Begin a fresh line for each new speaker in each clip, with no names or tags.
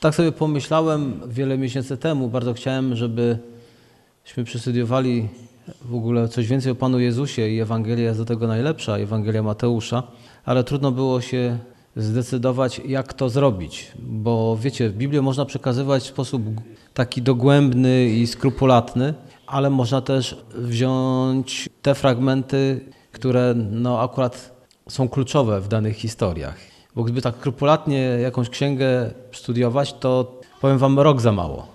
Tak sobie pomyślałem wiele miesięcy temu. Bardzo chciałem, żebyśmy przestudiowali w ogóle coś więcej o Panu Jezusie i Ewangelia jest do tego najlepsza, Ewangelia Mateusza, ale trudno było się zdecydować, jak to zrobić, bo wiecie, Biblię można przekazywać w sposób taki dogłębny i skrupulatny, ale można też wziąć te fragmenty, które no akurat są kluczowe w danych historiach. Bo gdyby tak skrupulatnie jakąś księgę studiować, to powiem wam rok za mało.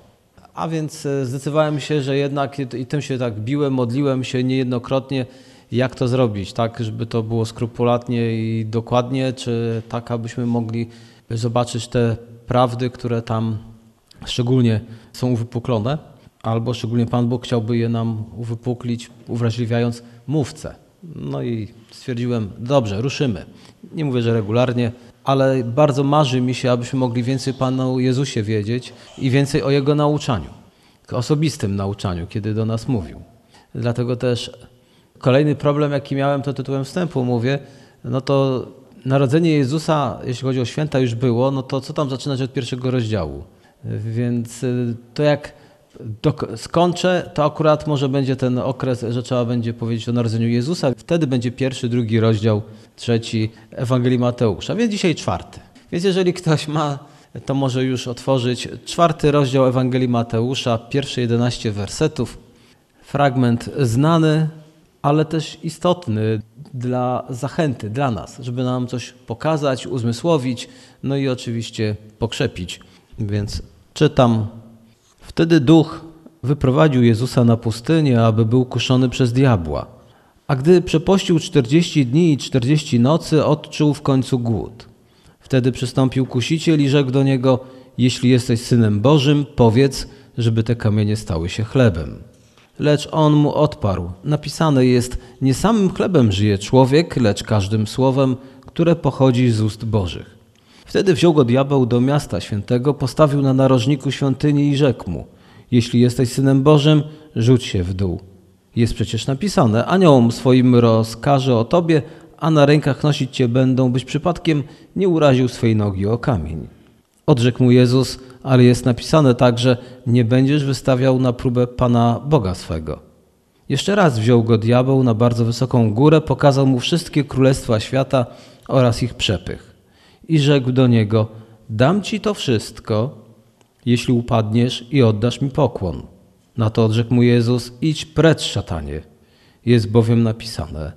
A więc e, zdecydowałem się, że jednak i tym się tak biłem, modliłem się niejednokrotnie, jak to zrobić, tak, żeby to było skrupulatnie i dokładnie, czy tak, abyśmy mogli zobaczyć te prawdy, które tam szczególnie są uwypuklone, albo szczególnie Pan Bóg chciałby je nam uwypuklić, uwrażliwiając mówcę. No i stwierdziłem, dobrze, ruszymy. Nie mówię, że regularnie, ale bardzo marzy mi się, abyśmy mogli więcej Panu Jezusie wiedzieć i więcej o Jego nauczaniu, osobistym nauczaniu, kiedy do nas mówił. Dlatego też kolejny problem, jaki miałem, to tytułem wstępu mówię, no to narodzenie Jezusa, jeśli chodzi o święta, już było, no to co tam zaczynać od pierwszego rozdziału? Więc y, to jak skończę, to akurat może będzie ten okres, że trzeba będzie powiedzieć o narodzeniu Jezusa. Wtedy będzie pierwszy, drugi rozdział, trzeci Ewangelii Mateusza, więc dzisiaj czwarty. Więc jeżeli ktoś ma, to może już otworzyć czwarty rozdział Ewangelii Mateusza, pierwsze 11 wersetów. Fragment znany, ale też istotny dla zachęty, dla nas, żeby nam coś pokazać, uzmysłowić, no i oczywiście pokrzepić. Więc czytam Wtedy duch wyprowadził Jezusa na pustynię, aby był kuszony przez diabła. A gdy przepościł czterdzieści dni i czterdzieści nocy, odczuł w końcu głód. Wtedy przystąpił kusiciel i rzekł do niego: Jeśli jesteś synem Bożym, powiedz, żeby te kamienie stały się chlebem. Lecz on mu odparł: Napisane jest: Nie samym chlebem żyje człowiek, lecz każdym słowem, które pochodzi z ust Bożych. Wtedy wziął go diabeł do miasta świętego, postawił na narożniku świątyni i rzekł mu: Jeśli jesteś synem Bożym, rzuć się w dół. Jest przecież napisane: Aniołom swoim rozkaże o tobie, a na rękach nosić cię będą, byś przypadkiem nie uraził swej nogi o kamień. Odrzekł mu Jezus, ale jest napisane także: Nie będziesz wystawiał na próbę Pana Boga swego. Jeszcze raz wziął go diabeł na bardzo wysoką górę, pokazał mu wszystkie królestwa świata oraz ich przepych i rzekł do niego: Dam ci to wszystko, jeśli upadniesz i oddasz mi pokłon. Na to odrzekł mu Jezus: Idź precz, szatanie. Jest bowiem napisane: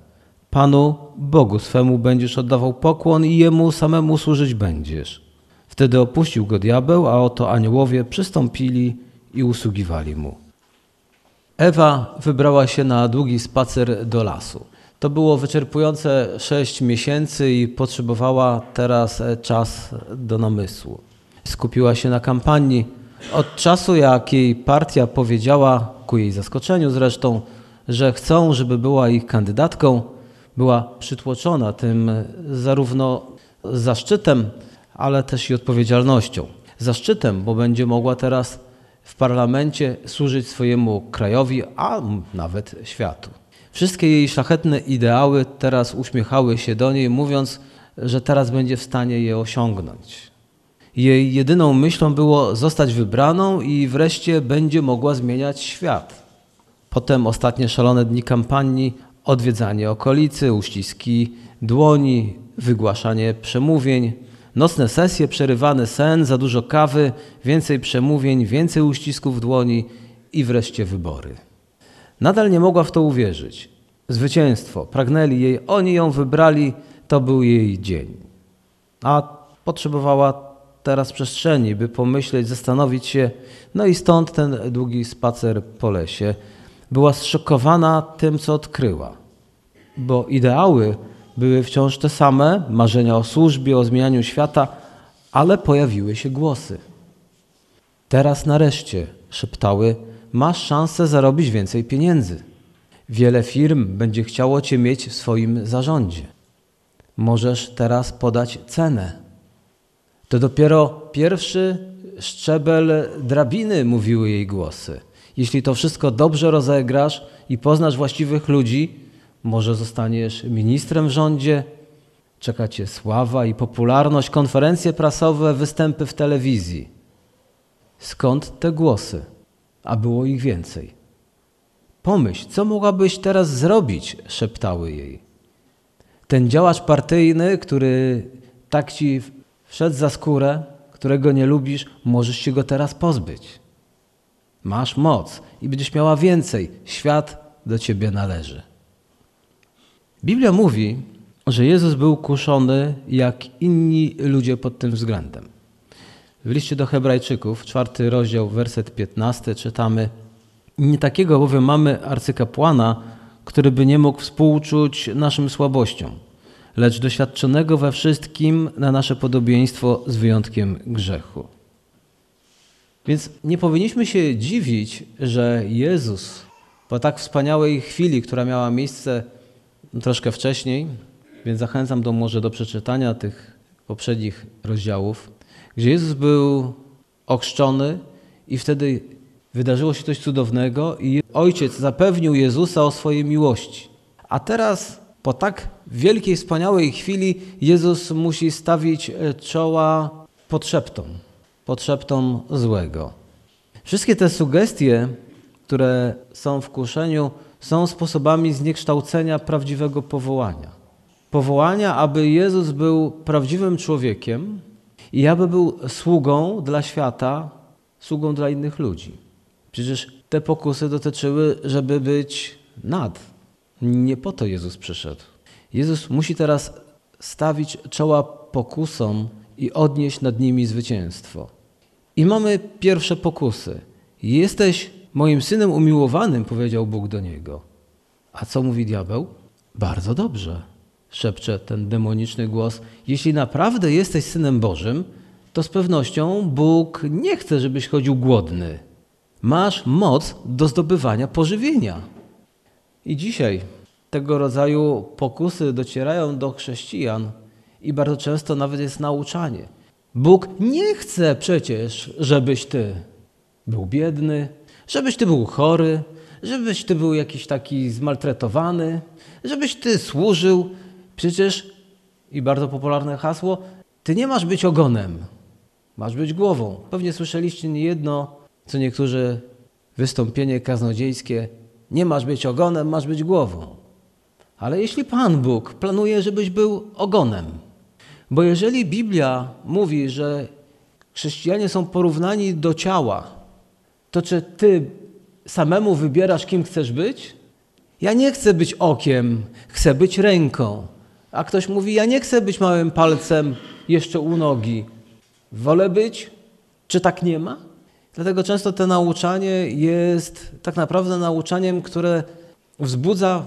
Panu, Bogu swemu będziesz oddawał pokłon i jemu samemu służyć będziesz. Wtedy opuścił go diabeł, a oto aniołowie przystąpili i usługiwali mu. Ewa wybrała się na długi spacer do lasu. To było wyczerpujące 6 miesięcy i potrzebowała teraz e, czas do namysłu. Skupiła się na kampanii. Od czasu, jak jej partia powiedziała, ku jej zaskoczeniu zresztą, że chcą, żeby była ich kandydatką, była przytłoczona tym zarówno zaszczytem, ale też i odpowiedzialnością. Zaszczytem, bo będzie mogła teraz w parlamencie służyć swojemu krajowi, a nawet światu. Wszystkie jej szlachetne ideały teraz uśmiechały się do niej, mówiąc, że teraz będzie w stanie je osiągnąć. Jej jedyną myślą było zostać wybraną i wreszcie będzie mogła zmieniać świat. Potem ostatnie szalone dni kampanii, odwiedzanie okolicy, uściski dłoni, wygłaszanie przemówień, nocne sesje, przerywany sen, za dużo kawy, więcej przemówień, więcej uścisków dłoni i wreszcie wybory. Nadal nie mogła w to uwierzyć. Zwycięstwo, pragnęli jej, oni ją wybrali, to był jej dzień. A potrzebowała teraz przestrzeni, by pomyśleć, zastanowić się, no i stąd ten długi spacer po lesie. Była zszokowana tym, co odkryła, bo ideały były wciąż te same, marzenia o służbie, o zmienianiu świata, ale pojawiły się głosy. Teraz nareszcie, szeptały, masz szansę zarobić więcej pieniędzy. Wiele firm będzie chciało Cię mieć w swoim zarządzie. Możesz teraz podać cenę. To dopiero pierwszy szczebel drabiny, mówiły jej głosy. Jeśli to wszystko dobrze rozegrasz i poznasz właściwych ludzi, może zostaniesz ministrem w rządzie, czeka cię sława i popularność, konferencje prasowe, występy w telewizji. Skąd te głosy? A było ich więcej. Pomyśl, co mogłabyś teraz zrobić? szeptały jej. Ten działacz partyjny, który tak ci wszedł za skórę, którego nie lubisz, możesz się go teraz pozbyć. Masz moc i będziesz miała więcej. Świat do ciebie należy. Biblia mówi, że Jezus był kuszony jak inni ludzie pod tym względem. W liście do Hebrajczyków, czwarty rozdział, werset 15, czytamy: Nie takiego bowiem mamy arcykapłana, który by nie mógł współczuć naszym słabościom, lecz doświadczonego we wszystkim na nasze podobieństwo z wyjątkiem grzechu. Więc nie powinniśmy się dziwić, że Jezus po tak wspaniałej chwili, która miała miejsce troszkę wcześniej, więc zachęcam do może do przeczytania tych poprzednich rozdziałów, gdzie Jezus był ochrzczony i wtedy wydarzyło się coś cudownego i Ojciec zapewnił Jezusa o swojej miłości. A teraz po tak wielkiej, wspaniałej chwili Jezus musi stawić czoła podszeptom, podszeptom złego. Wszystkie te sugestie, które są w kuszeniu, są sposobami zniekształcenia prawdziwego powołania. Powołania, aby Jezus był prawdziwym człowiekiem i aby był sługą dla świata, sługą dla innych ludzi. Przecież te pokusy dotyczyły, żeby być nad. Nie po to Jezus przyszedł. Jezus musi teraz stawić czoła pokusom i odnieść nad nimi zwycięstwo. I mamy pierwsze pokusy. Jesteś moim synem umiłowanym, powiedział Bóg do niego. A co mówi diabeł? Bardzo dobrze, szepcze ten demoniczny głos. Jeśli naprawdę jesteś synem Bożym, to z pewnością Bóg nie chce, żebyś chodził głodny. Masz moc do zdobywania pożywienia. I dzisiaj tego rodzaju pokusy docierają do chrześcijan i bardzo często nawet jest nauczanie. Bóg nie chce przecież, żebyś ty był biedny, żebyś ty był chory, żebyś ty był jakiś taki zmaltretowany, żebyś ty służył. Przecież, i bardzo popularne hasło, ty nie masz być ogonem, masz być głową. Pewnie słyszeliście niejedno, co niektórzy wystąpienie kaznodziejskie, nie masz być ogonem, masz być głową. Ale jeśli Pan Bóg planuje, żebyś był ogonem, bo jeżeli Biblia mówi, że chrześcijanie są porównani do ciała, to czy ty samemu wybierasz, kim chcesz być? Ja nie chcę być okiem, chcę być ręką. A ktoś mówi, ja nie chcę być małym palcem jeszcze u nogi. Wolę być? Czy tak nie ma? Dlatego często to nauczanie jest tak naprawdę nauczaniem, które wzbudza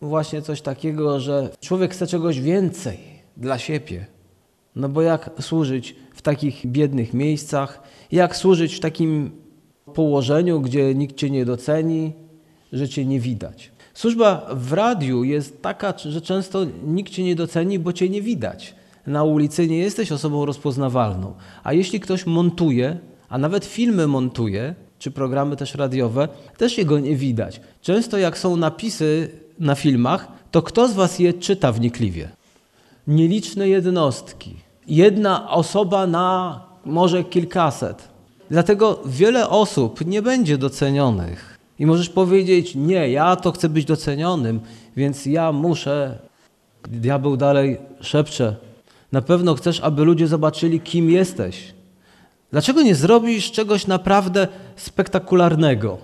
właśnie coś takiego, że człowiek chce czegoś więcej dla siebie. No bo jak służyć w takich biednych miejscach, jak służyć w takim położeniu, gdzie nikt cię nie doceni, że cię nie widać. Służba w radiu jest taka, że często nikt cię nie doceni, bo cię nie widać. Na ulicy nie jesteś osobą rozpoznawalną. A jeśli ktoś montuje, a nawet filmy montuje, czy programy też radiowe, też jego nie widać. Często jak są napisy na filmach, to kto z was je czyta wnikliwie? Nieliczne jednostki. Jedna osoba na może kilkaset. Dlatego wiele osób nie będzie docenionych. I możesz powiedzieć, nie, ja to chcę być docenionym, więc ja muszę. Diabeł dalej szepcze. Na pewno chcesz, aby ludzie zobaczyli, kim jesteś. Dlaczego nie zrobisz czegoś naprawdę spektakularnego?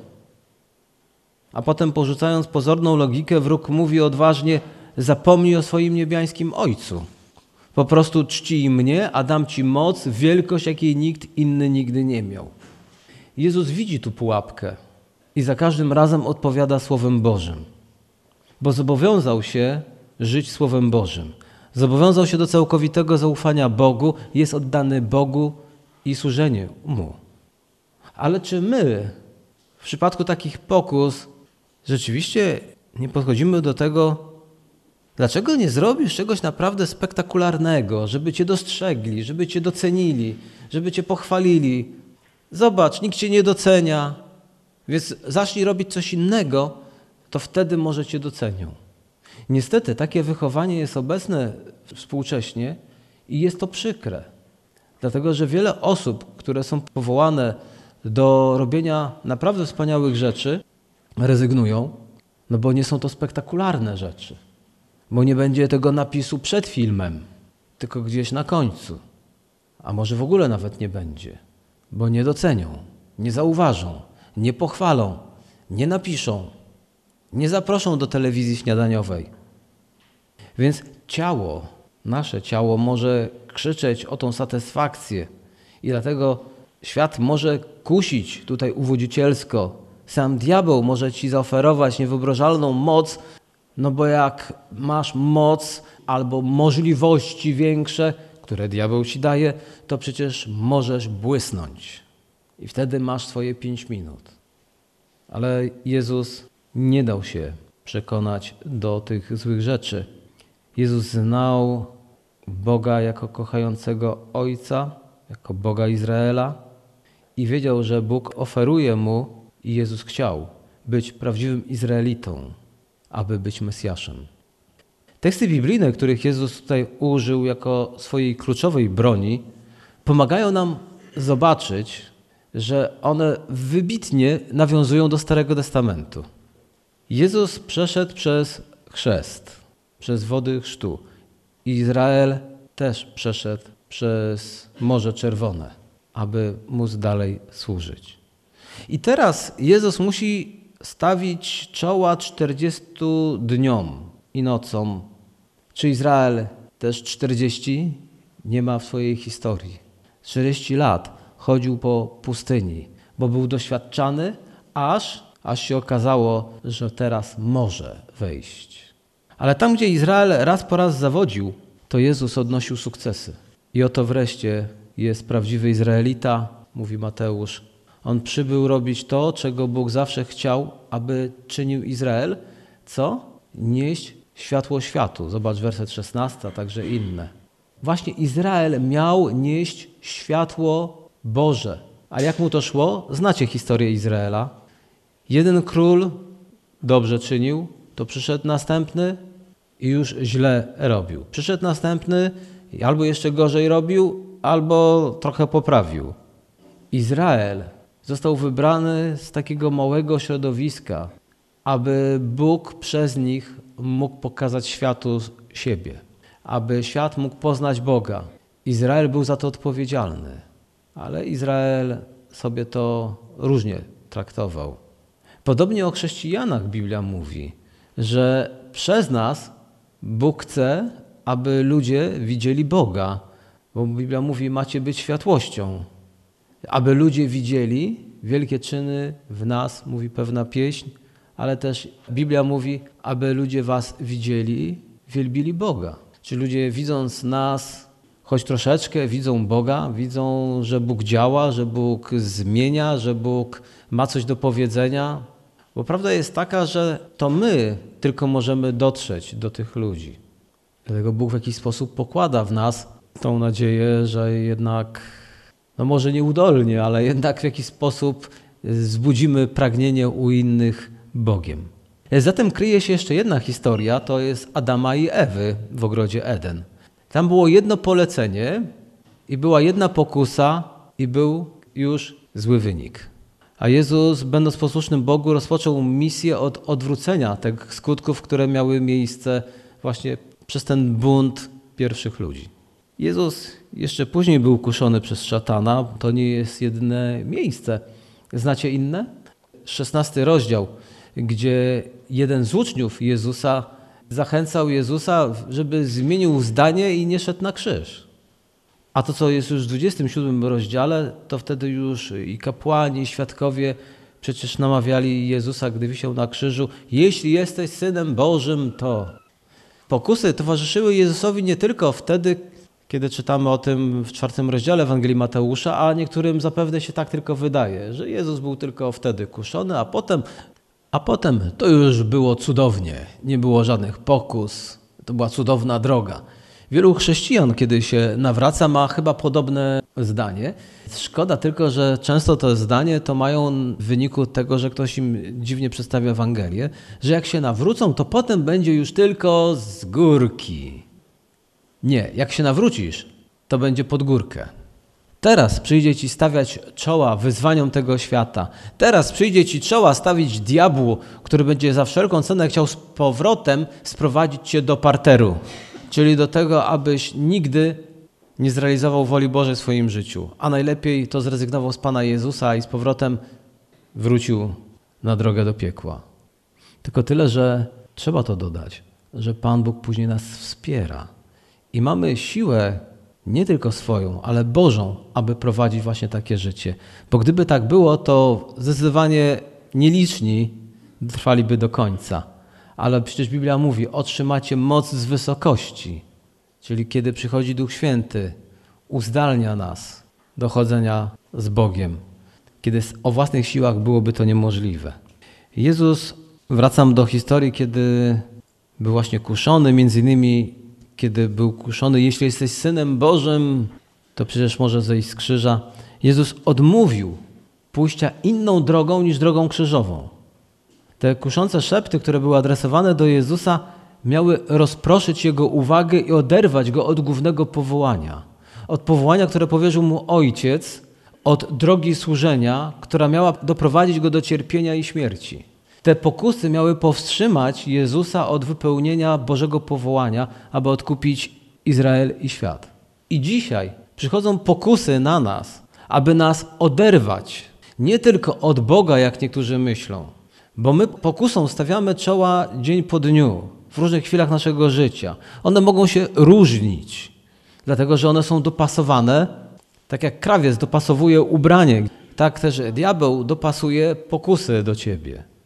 A potem, porzucając pozorną logikę, wróg mówi odważnie: zapomnij o swoim niebiańskim ojcu. Po prostu czcij mnie, a dam ci moc, wielkość, jakiej nikt inny nigdy nie miał. Jezus widzi tu pułapkę i za każdym razem odpowiada Słowem Bożym, bo zobowiązał się żyć Słowem Bożym. Zobowiązał się do całkowitego zaufania Bogu, jest oddany Bogu i służenie Mu. Ale czy my w przypadku takich pokus rzeczywiście nie podchodzimy do tego Dlaczego nie zrobisz czegoś naprawdę spektakularnego, żeby cię dostrzegli, żeby cię docenili, żeby cię pochwalili? Zobacz, nikt cię nie docenia, więc zacznij robić coś innego, to wtedy może cię docenią. Niestety takie wychowanie jest obecne współcześnie i jest to przykre. Dlatego, że wiele osób, które są powołane do robienia naprawdę wspaniałych rzeczy, rezygnują, no bo nie są to spektakularne rzeczy, bo nie będzie tego napisu przed filmem, tylko gdzieś na końcu, a może w ogóle nawet nie będzie, bo nie docenią, nie zauważą, nie pochwalą, nie napiszą, nie zaproszą do telewizji śniadaniowej. Więc ciało, nasze ciało może krzyczeć o tą satysfakcję i dlatego świat może kusić tutaj uwodzicielsko. Sam diabeł może ci zaoferować niewyobrażalną moc, no bo jak masz moc albo możliwości większe, które diabeł ci daje, to przecież możesz błysnąć. I wtedy masz swoje pięć minut. Ale Jezus nie dał się przekonać do tych złych rzeczy. Jezus znał Boga jako kochającego Ojca, jako Boga Izraela i wiedział, że Bóg oferuje mu i Jezus chciał być prawdziwym Izraelitą, aby być Mesjaszem. Teksty biblijne, których Jezus tutaj użył jako swojej kluczowej broni, pomagają nam zobaczyć, że one wybitnie nawiązują do Starego Testamentu. Jezus przeszedł przez chrzest, przez wody chrztu. Izrael też przeszedł przez Morze Czerwone, aby móc dalej służyć. I teraz Jezus musi stawić czoła 40 dniom i nocom. Czy Izrael też 40 nie ma w swojej historii? 40 lat chodził po pustyni, bo był doświadczany, aż, aż się okazało, że teraz może wejść. Ale tam, gdzie Izrael raz po raz zawodził, to Jezus odnosił sukcesy. I oto wreszcie jest prawdziwy Izraelita, mówi Mateusz. On przybył robić to, czego Bóg zawsze chciał, aby czynił Izrael. Co? Nieść światło światu. Zobacz werset 16, a także inne. Właśnie Izrael miał nieść światło Boże. A jak mu to szło? Znacie historię Izraela. Jeden król dobrze czynił, to przyszedł następny i już źle robił. Przyszedł następny i albo jeszcze gorzej robił, albo trochę poprawił. Izrael został wybrany z takiego małego środowiska, aby Bóg przez nich mógł pokazać światu siebie, aby świat mógł poznać Boga. Izrael był za to odpowiedzialny, ale Izrael sobie to różnie traktował. Podobnie o chrześcijanach Biblia mówi, że przez nas Bóg chce, aby ludzie widzieli Boga, bo Biblia mówi, macie być światłością. Aby ludzie widzieli wielkie czyny w nas, mówi pewna pieśń, ale też Biblia mówi, aby ludzie was widzieli, wielbili Boga. Czy ludzie widząc nas, choć troszeczkę widzą Boga, widzą, że Bóg działa, że Bóg zmienia, że Bóg ma coś do powiedzenia. Bo prawda jest taka, że to my tylko możemy dotrzeć do tych ludzi. Dlatego Bóg w jakiś sposób pokłada w nas tą nadzieję, że jednak, no może nieudolnie, ale jednak w jakiś sposób zbudzimy pragnienie u innych Bogiem. Zatem kryje się jeszcze jedna historia, to jest Adama i Ewy w ogrodzie Eden. Tam było jedno polecenie i była jedna pokusa i był już zły wynik. A Jezus, będąc posłusznym Bogu, rozpoczął misję od odwrócenia tych skutków, które miały miejsce właśnie przez ten bunt pierwszych ludzi. Jezus jeszcze później był kuszony przez szatana. To nie jest jedyne miejsce. Znacie inne? 16 rozdział, gdzie jeden z uczniów Jezusa zachęcał Jezusa, żeby zmienił zdanie i nie szedł na krzyż. A to, co jest już w 27 rozdziale, to wtedy już i kapłani, i świadkowie przecież namawiali Jezusa, gdy wisiał na krzyżu, jeśli jesteś Synem Bożym, to... Pokusy towarzyszyły Jezusowi nie tylko wtedy, kiedy czytamy o tym w czwartym rozdziale Ewangelii Mateusza, a niektórym zapewne się tak tylko wydaje, że Jezus był tylko wtedy kuszony, a potem, a potem to już było cudownie. Nie było żadnych pokus, to była cudowna droga. Wielu chrześcijan, kiedy się nawraca, ma chyba podobne zdanie. Szkoda tylko, że często to zdanie to mają w wyniku tego, że ktoś im dziwnie przedstawia Ewangelię, że jak się nawrócą, to potem będzie już tylko z górki. Nie, jak się nawrócisz, to będzie pod górkę. Teraz przyjdzie ci stawiać czoła wyzwaniom tego świata. Teraz przyjdzie ci czoła stawić diabłu, który będzie za wszelką cenę chciał z powrotem sprowadzić cię do parteru, czyli do tego, abyś nigdy nie zrealizował woli Bożej w swoim życiu, a najlepiej to zrezygnował z Pana Jezusa i z powrotem wrócił na drogę do piekła. Tylko tyle, że trzeba to dodać, że Pan Bóg później nas wspiera i mamy siłę nie tylko swoją, ale Bożą, aby prowadzić właśnie takie życie. Bo gdyby tak było, to zdecydowanie nieliczni trwaliby do końca. Ale przecież Biblia mówi: otrzymacie moc z wysokości, czyli kiedy przychodzi Duch Święty, uzdalnia nas do chodzenia z Bogiem, kiedy o własnych siłach byłoby to niemożliwe. Jezus, wracam do historii, kiedy był właśnie kuszony, między innymi kiedy był kuszony, jeśli jesteś synem Bożym, to przecież może zejść z krzyża. Jezus odmówił pójścia inną drogą niż drogą krzyżową. Te kuszące szepty, które były adresowane do Jezusa, miały rozproszyć jego uwagę i oderwać go od głównego powołania. Od powołania, które powierzył mu ojciec, od drogi służenia, która miała doprowadzić go do cierpienia i śmierci. Te pokusy miały powstrzymać Jezusa od wypełnienia Bożego powołania, aby odkupić Izrael i świat. I dzisiaj przychodzą pokusy na nas, aby nas oderwać nie tylko od Boga, jak niektórzy myślą, bo my pokusą stawiamy czoła dzień po dniu, w różnych chwilach naszego życia. One mogą się różnić, dlatego że one są dopasowane, tak jak krawiec dopasowuje ubranie, tak też diabeł dopasuje pokusy do ciebie.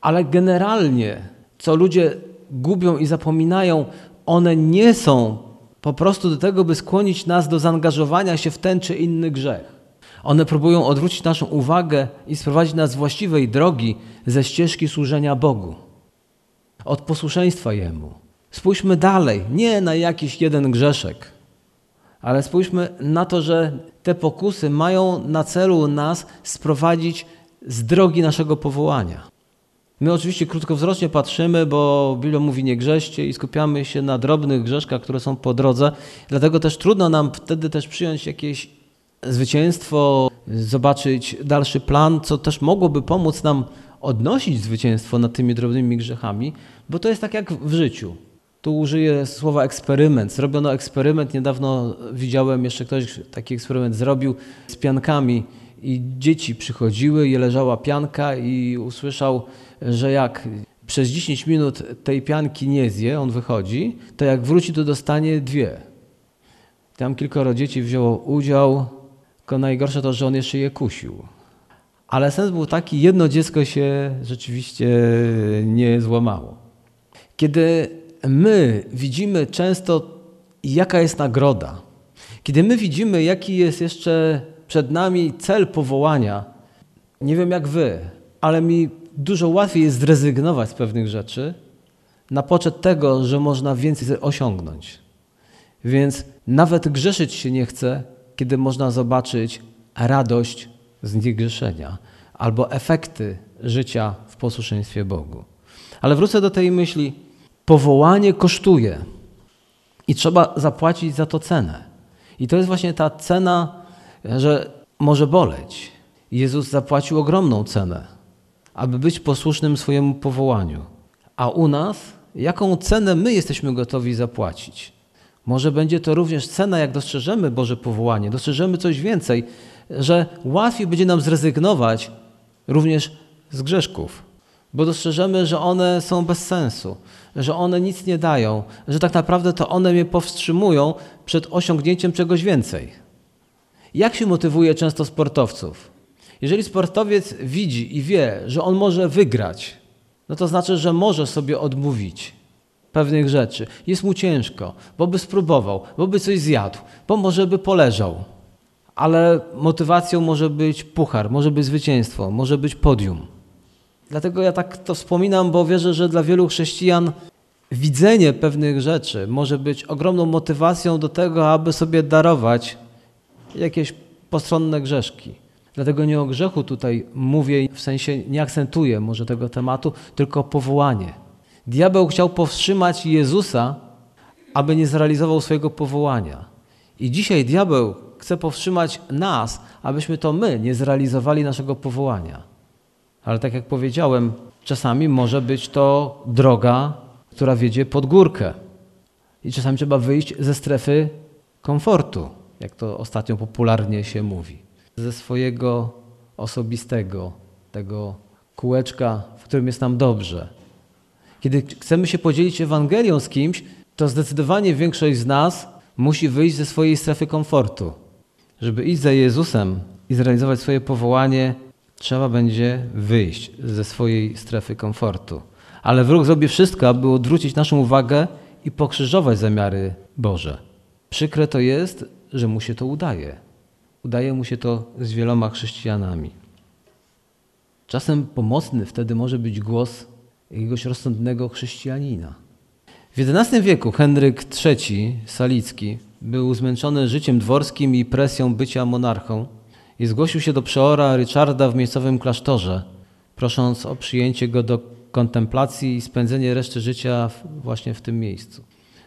Ale generalnie, co ludzie gubią i zapominają, one nie są po prostu do tego, by skłonić nas do zaangażowania się w ten czy inny grzech. One próbują odwrócić naszą uwagę i sprowadzić nas z właściwej drogi ze ścieżki służenia Bogu, od posłuszeństwa Jemu. Spójrzmy dalej, nie na jakiś jeden grzeszek, ale spójrzmy na to, że te pokusy mają na celu nas sprowadzić z drogi naszego powołania. My oczywiście krótkowzrocznie patrzymy, bo Biblia mówi nie grzeście i skupiamy się na drobnych grzeszkach, które są po drodze. Dlatego też trudno nam wtedy też przyjąć jakieś zwycięstwo, zobaczyć dalszy plan, co też mogłoby pomóc nam odnosić zwycięstwo nad tymi drobnymi grzechami, bo to jest tak jak w życiu. Tu użyję słowa eksperyment. Zrobiono eksperyment, niedawno widziałem, jeszcze ktoś taki eksperyment zrobił z piankami i dzieci przychodziły i leżała pianka i usłyszał że jak przez 10 minut tej pianki nie zje, on wychodzi, to jak wróci, to dostanie dwie. Tam kilkoro dzieci wzięło udział, tylko najgorsze to, że on jeszcze je kusił. Ale sens był taki, jedno dziecko się rzeczywiście nie złamało. Kiedy my widzimy często, jaka jest nagroda, kiedy my widzimy, jaki jest jeszcze przed nami cel powołania, nie wiem jak wy, ale mi dużo łatwiej jest zrezygnować z pewnych rzeczy na poczet tego, że można więcej osiągnąć. Więc nawet grzeszyć się nie chce, kiedy można zobaczyć radość z niegrzeszenia albo efekty życia w posłuszeństwie Bogu. Ale wrócę do tej myśli. Powołanie kosztuje i trzeba zapłacić za to cenę. I to jest właśnie ta cena, że może boleć. Jezus zapłacił ogromną cenę aby być posłusznym swojemu powołaniu. A u nas, jaką cenę my jesteśmy gotowi zapłacić? Może będzie to również cena, jak dostrzeżemy Boże powołanie, dostrzeżemy coś więcej, że łatwiej będzie nam zrezygnować również z grzeszków, bo dostrzeżemy, że one są bez sensu, że one nic nie dają, że tak naprawdę to one mnie powstrzymują przed osiągnięciem czegoś więcej. Jak się motywuje często sportowców? Jeżeli sportowiec widzi i wie, że on może wygrać, no to znaczy, że może sobie odmówić pewnych rzeczy. Jest mu ciężko, bo by spróbował, bo by coś zjadł, bo może by poleżał. Ale motywacją może być puchar, może być zwycięstwo, może być podium. Dlatego ja tak to wspominam, bo wierzę, że dla wielu chrześcijan widzenie pewnych rzeczy może być ogromną motywacją do tego, aby sobie darować jakieś postronne grzeszki. Dlatego nie o grzechu tutaj mówię, w sensie nie akcentuję może tego tematu, tylko powołanie. Diabeł chciał powstrzymać Jezusa, aby nie zrealizował swojego powołania. I dzisiaj diabeł chce powstrzymać nas, abyśmy to my nie zrealizowali naszego powołania. Ale tak jak powiedziałem, czasami może być to droga, która wiedzie pod górkę. I czasami trzeba wyjść ze strefy komfortu, jak to ostatnio popularnie się mówi. Ze swojego osobistego, tego kółeczka, w którym jest nam dobrze. Kiedy chcemy się podzielić Ewangelią z kimś, to zdecydowanie większość z nas musi wyjść ze swojej strefy komfortu. Żeby iść za Jezusem i zrealizować swoje powołanie, trzeba będzie wyjść ze swojej strefy komfortu. Ale wróg zrobi wszystko, aby odwrócić naszą uwagę i pokrzyżować zamiary Boże. Przykre to jest, że mu się to udaje. Udaje mu się to z wieloma chrześcijanami. Czasem pomocny wtedy może być głos jakiegoś rozsądnego chrześcijanina. W XI wieku Henryk III Salicki był zmęczony życiem dworskim i presją bycia monarchą i zgłosił się do przeora Richarda w miejscowym klasztorze, prosząc o przyjęcie go do kontemplacji i spędzenie reszty życia właśnie w tym miejscu.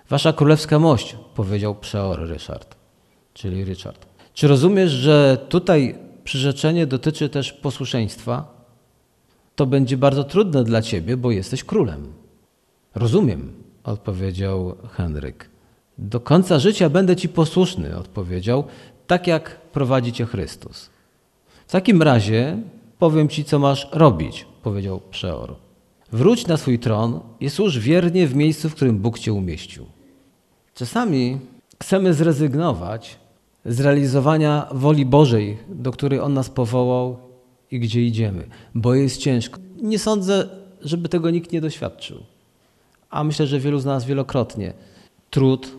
Wasza królewska mość, powiedział przeor Ryszard, czyli Richard. Czy rozumiesz, że tutaj przyrzeczenie dotyczy też posłuszeństwa? To będzie bardzo trudne dla ciebie, bo jesteś królem. Rozumiem, odpowiedział Henryk. Do końca życia będę ci posłuszny, odpowiedział, tak jak prowadzi cię Chrystus. W takim razie powiem ci, co masz robić, powiedział przeor. Wróć na swój tron i służ wiernie w miejscu, w którym Bóg cię umieścił. Czasami chcemy zrezygnować z realizowania woli Bożej, do której On nas powołał i gdzie idziemy, bo jest ciężko. Nie sądzę, żeby tego nikt nie doświadczył. A myślę, że wielu z nas wielokrotnie. Trud,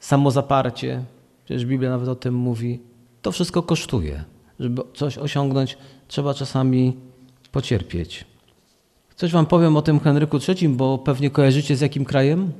samozaparcie, przecież Biblia nawet o tym mówi, to wszystko kosztuje. Żeby coś osiągnąć, trzeba czasami pocierpieć. Coś wam powiem o tym Henryku III, bo pewnie kojarzycie z jakim krajem?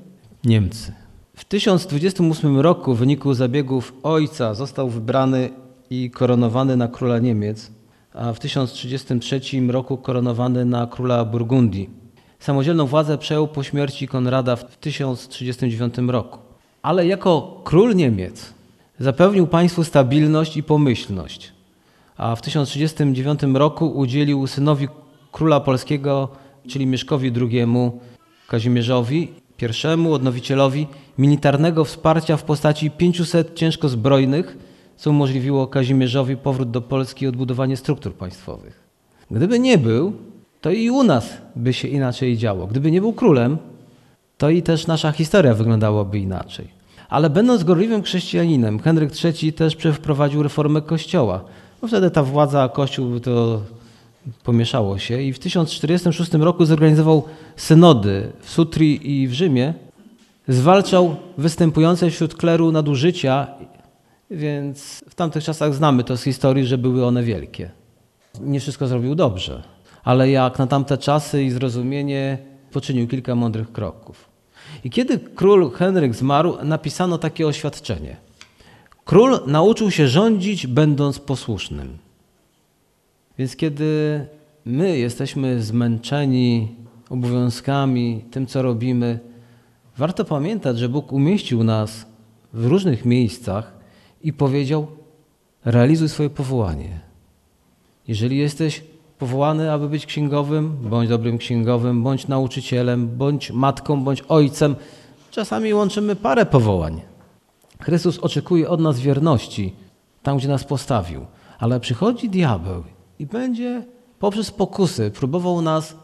Niemcy. W 1028 roku w wyniku zabiegów ojca został wybrany i koronowany na króla Niemiec, a w 1033 roku koronowany na króla Burgundii. Samodzielną władzę przejął po śmierci Konrada w 1039 roku. Ale jako król Niemiec zapewnił państwu stabilność i pomyślność, a w 1039 roku udzielił synowi króla polskiego, czyli Mieszkowi II, Kazimierzowi I, odnowicielowi, militarnego wsparcia w postaci 500 ciężko zbrojnych, co umożliwiło Kazimierzowi powrót do Polski i odbudowanie struktur państwowych. Gdyby nie był, to i u nas by się inaczej działo. Gdyby nie był królem, to i też nasza historia wyglądałaby inaczej. Ale będąc gorliwym chrześcijaninem, Henryk III też przeprowadził reformę kościoła. Bo wtedy ta władza, kościół to pomieszało się i w 1046 roku zorganizował synody w Sutri i w Rzymie. Zwalczał występujące wśród kleru nadużycia, więc w tamtych czasach znamy to z historii, że były one wielkie. Nie wszystko zrobił dobrze ale jak na tamte czasy i zrozumienie poczynił kilka mądrych kroków. I kiedy król Henryk zmarł, napisano takie oświadczenie. Król nauczył się rządzić, będąc posłusznym. Więc kiedy my jesteśmy zmęczeni obowiązkami, tym co robimy, warto pamiętać, że Bóg umieścił nas w różnych miejscach i powiedział: realizuj swoje powołanie. Jeżeli jesteś powołany, aby być księgowym, bądź dobrym księgowym, bądź nauczycielem, bądź matką, bądź ojcem. Czasami łączymy parę powołań. Chrystus oczekuje od nas wierności tam, gdzie nas postawił, ale przychodzi diabeł i będzie poprzez pokusy próbował nas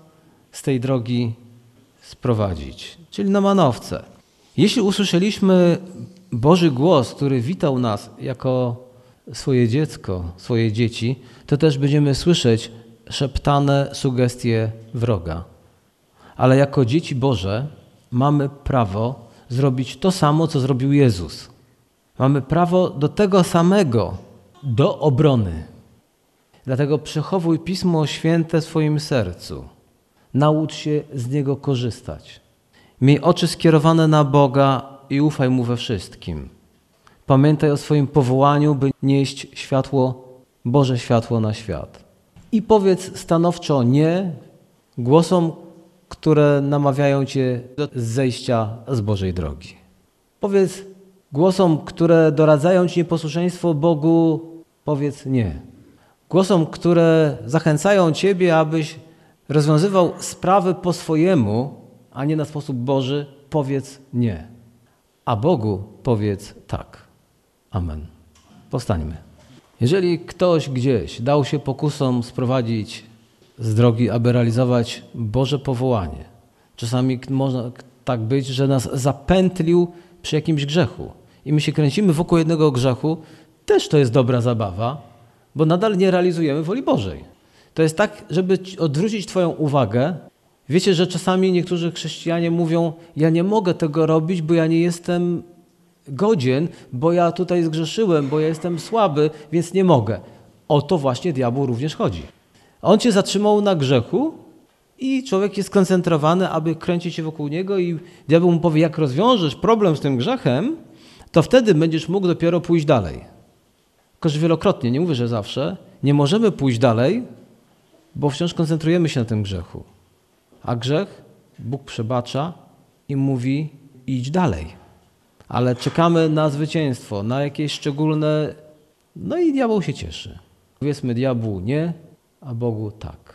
z tej drogi sprowadzić, czyli na manowce. Jeśli usłyszeliśmy Boży głos, który witał nas jako swoje dziecko, swoje dzieci, to też będziemy słyszeć szeptane sugestie wroga. Ale jako dzieci Boże mamy prawo zrobić to samo, co zrobił Jezus. Mamy prawo do tego samego, do obrony. Dlatego przechowuj Pismo Święte w swoim sercu. Naucz się z niego korzystać. Miej oczy skierowane na Boga i ufaj Mu we wszystkim. Pamiętaj o swoim powołaniu, by nieść światło, Boże światło na świat i powiedz stanowczo nie głosom, które namawiają cię do zejścia z Bożej drogi. Powiedz Głosom, które doradzają ci nieposłuszeństwo Bogu, powiedz nie. Głosom, które zachęcają ciebie, abyś rozwiązywał sprawy po swojemu, a nie na sposób Boży, powiedz nie. A Bogu powiedz tak. Amen. Powstańmy. Jeżeli ktoś gdzieś dał się pokusom sprowadzić z drogi, aby realizować Boże powołanie, czasami można tak być, że nas zapętlił przy jakimś grzechu i my się kręcimy wokół jednego grzechu, też to jest dobra zabawa, bo nadal nie realizujemy woli Bożej. To jest tak, żeby odwrócić Twoją uwagę. Wiecie, że czasami niektórzy chrześcijanie mówią: Ja nie mogę tego robić, bo ja nie jestem godzien, bo ja tutaj zgrzeszyłem, bo ja jestem słaby, więc nie mogę. O to właśnie diabłu również chodzi. On cię zatrzymał na grzechu i człowiek jest skoncentrowany, aby kręcić się wokół niego i diabeł mu powie, jak rozwiążesz problem z tym grzechem, to wtedy będziesz mógł dopiero pójść dalej. Tylko, wielokrotnie, nie mówię, że zawsze, nie możemy pójść dalej, bo wciąż koncentrujemy się na tym grzechu. A grzech Bóg przebacza i mówi idź dalej. Ale czekamy na zwycięstwo, na jakieś szczególne... No i diabeł się cieszy. Powiedzmy diabłu nie, a Bogu tak.